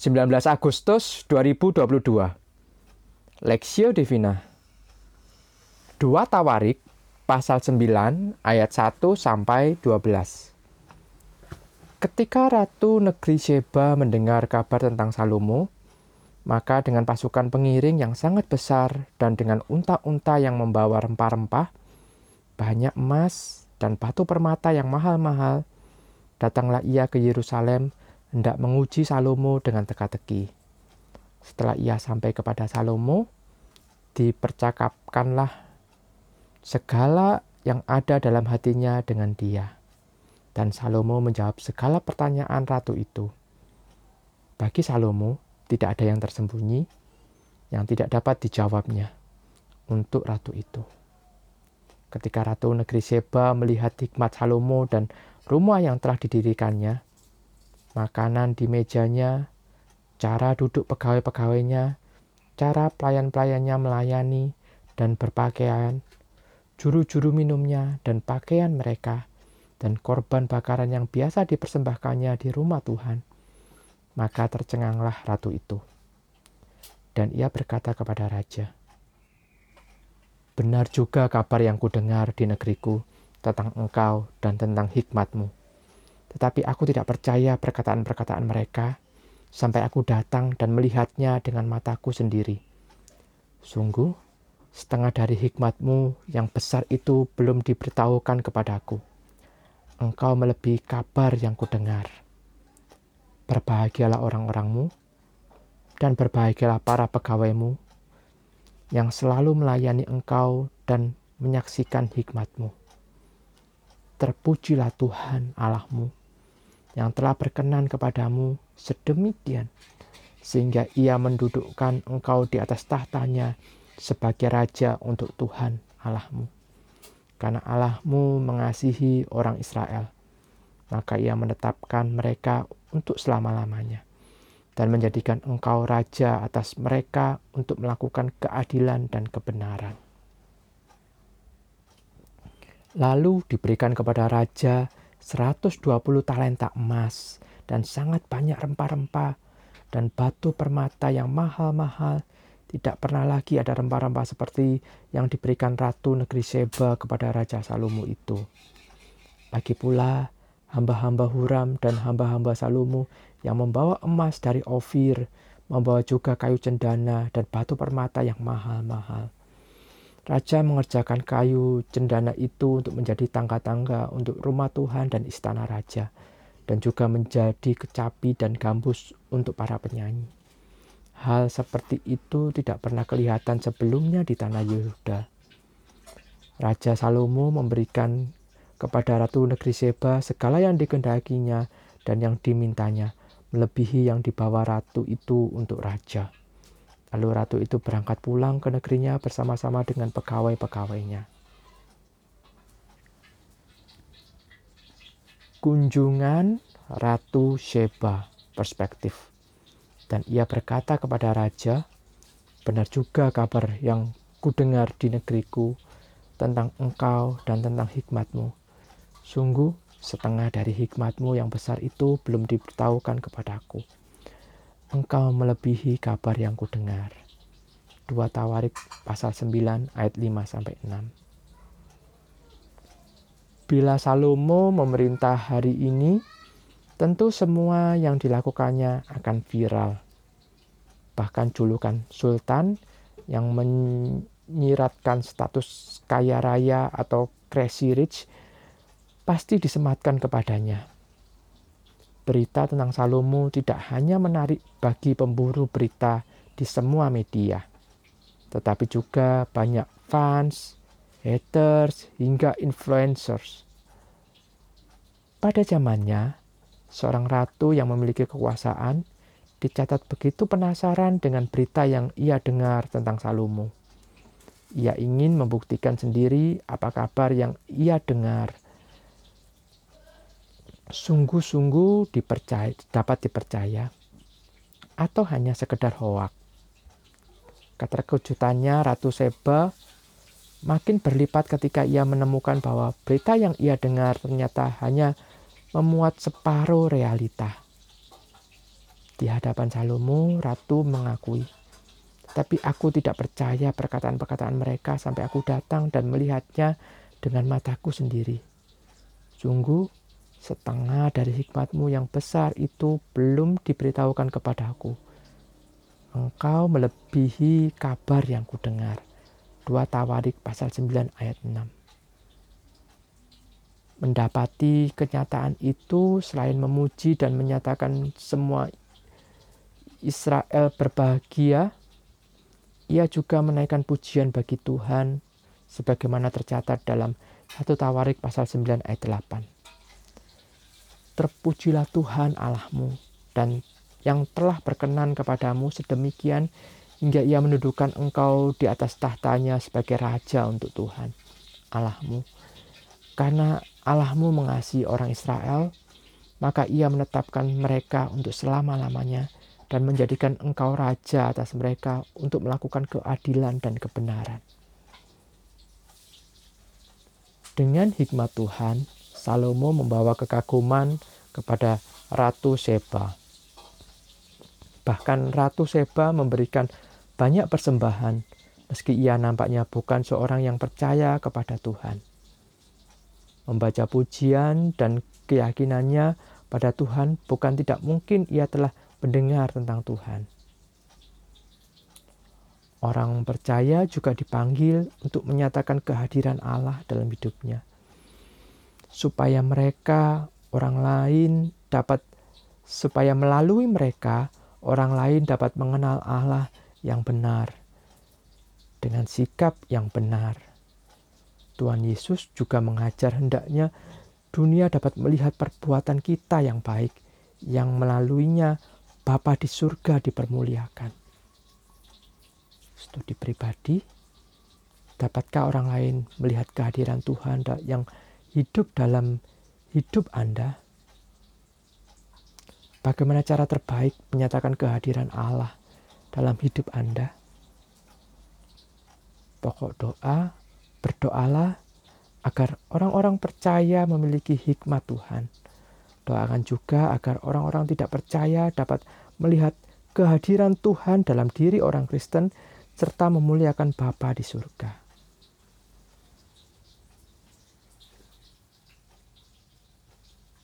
19 Agustus 2022 Lexio Divina. 2 Tawarik pasal 9 ayat 1 sampai 12 Ketika Ratu Negeri Sheba mendengar kabar tentang Salomo, maka dengan pasukan pengiring yang sangat besar dan dengan unta-unta yang membawa rempah-rempah, banyak emas dan batu permata yang mahal-mahal, datanglah ia ke Yerusalem hendak menguji Salomo dengan teka-teki. Setelah ia sampai kepada Salomo, dipercakapkanlah segala yang ada dalam hatinya dengan dia. Dan Salomo menjawab segala pertanyaan ratu itu. Bagi Salomo, tidak ada yang tersembunyi yang tidak dapat dijawabnya untuk ratu itu. Ketika ratu negeri Seba melihat hikmat Salomo dan rumah yang telah didirikannya, makanan di mejanya, cara duduk pegawai-pegawainya, cara pelayan-pelayannya melayani dan berpakaian, juru-juru minumnya dan pakaian mereka, dan korban bakaran yang biasa dipersembahkannya di rumah Tuhan. Maka tercenganglah ratu itu. Dan ia berkata kepada raja, Benar juga kabar yang kudengar di negeriku tentang engkau dan tentang hikmatmu. Tetapi aku tidak percaya perkataan-perkataan mereka sampai aku datang dan melihatnya dengan mataku sendiri. Sungguh, setengah dari hikmatmu yang besar itu belum diberitahukan kepadaku. Engkau melebihi kabar yang kudengar. Berbahagialah orang-orangmu, dan berbahagialah para pegawaimu yang selalu melayani engkau dan menyaksikan hikmatmu. Terpujilah Tuhan Allahmu yang telah berkenan kepadamu sedemikian, sehingga ia mendudukkan engkau di atas tahtanya sebagai raja untuk Tuhan Allahmu. Karena Allahmu mengasihi orang Israel, maka ia menetapkan mereka untuk selama-lamanya dan menjadikan engkau raja atas mereka untuk melakukan keadilan dan kebenaran. Lalu diberikan kepada raja 120 talenta emas dan sangat banyak rempah-rempah dan batu permata yang mahal-mahal tidak pernah lagi ada rempah-rempah seperti yang diberikan Ratu Negeri Seba kepada Raja Salomo itu. Lagi pula, hamba-hamba Huram dan hamba-hamba Salomo yang membawa emas dari Ofir, membawa juga kayu cendana dan batu permata yang mahal-mahal. Raja mengerjakan kayu cendana itu untuk menjadi tangga-tangga untuk rumah Tuhan dan istana raja, dan juga menjadi kecapi dan gambus untuk para penyanyi. Hal seperti itu tidak pernah kelihatan sebelumnya di tanah Yehuda. Raja Salomo memberikan kepada Ratu Negeri Seba segala yang dikendakinya dan yang dimintanya, melebihi yang dibawa ratu itu untuk raja. Lalu ratu itu berangkat pulang ke negerinya bersama-sama dengan pegawai-pegawainya. Kunjungan Ratu Sheba perspektif dan ia berkata kepada raja, Benar juga kabar yang kudengar di negeriku tentang engkau dan tentang hikmatmu. Sungguh, setengah dari hikmatmu yang besar itu belum diberitahukan kepadaku. Engkau melebihi kabar yang kudengar. 2 Tawarik pasal 9 ayat 5 sampai 6. Bila Salomo memerintah hari ini, tentu semua yang dilakukannya akan viral. Bahkan julukan sultan yang menyiratkan status kaya raya atau crazy rich pasti disematkan kepadanya. Berita tentang Salomo tidak hanya menarik bagi pemburu berita di semua media, tetapi juga banyak fans, haters, hingga influencers. Pada zamannya, Seorang ratu yang memiliki kekuasaan dicatat begitu penasaran dengan berita yang ia dengar tentang Salomo. Ia ingin membuktikan sendiri apa kabar yang ia dengar. Sungguh-sungguh dipercaya, dapat dipercaya atau hanya sekedar hoak. Keterkejutannya Ratu Seba makin berlipat ketika ia menemukan bahwa berita yang ia dengar ternyata hanya memuat separuh realita. Di hadapan Salomo, ratu mengakui, "Tapi aku tidak percaya perkataan-perkataan mereka sampai aku datang dan melihatnya dengan mataku sendiri. Sungguh, setengah dari hikmatmu yang besar itu belum diberitahukan kepadaku. Engkau melebihi kabar yang kudengar." 2 Tawarik pasal 9 ayat 6 mendapati kenyataan itu selain memuji dan menyatakan semua Israel berbahagia, ia juga menaikkan pujian bagi Tuhan sebagaimana tercatat dalam 1 Tawarik pasal 9 ayat 8. Terpujilah Tuhan Allahmu dan yang telah berkenan kepadamu sedemikian hingga ia mendudukan engkau di atas tahtanya sebagai raja untuk Tuhan Allahmu. Karena Allahmu mengasihi orang Israel, maka ia menetapkan mereka untuk selama-lamanya dan menjadikan engkau raja atas mereka untuk melakukan keadilan dan kebenaran. Dengan hikmat Tuhan, Salomo membawa kekaguman kepada Ratu Seba. Bahkan Ratu Seba memberikan banyak persembahan, meski ia nampaknya bukan seorang yang percaya kepada Tuhan. Membaca pujian dan keyakinannya pada Tuhan bukan tidak mungkin ia telah mendengar tentang Tuhan. Orang percaya juga dipanggil untuk menyatakan kehadiran Allah dalam hidupnya, supaya mereka, orang lain, dapat, supaya melalui mereka, orang lain dapat mengenal Allah yang benar dengan sikap yang benar. Tuhan Yesus juga mengajar hendaknya dunia dapat melihat perbuatan kita yang baik, yang melaluinya Bapa di surga dipermuliakan. Studi pribadi, dapatkah orang lain melihat kehadiran Tuhan yang hidup dalam hidup Anda? Bagaimana cara terbaik menyatakan kehadiran Allah dalam hidup Anda? Pokok doa, berdoalah agar orang-orang percaya memiliki hikmat Tuhan Doakan juga agar orang-orang tidak percaya dapat melihat kehadiran Tuhan dalam diri orang Kristen serta memuliakan Bapa di surga.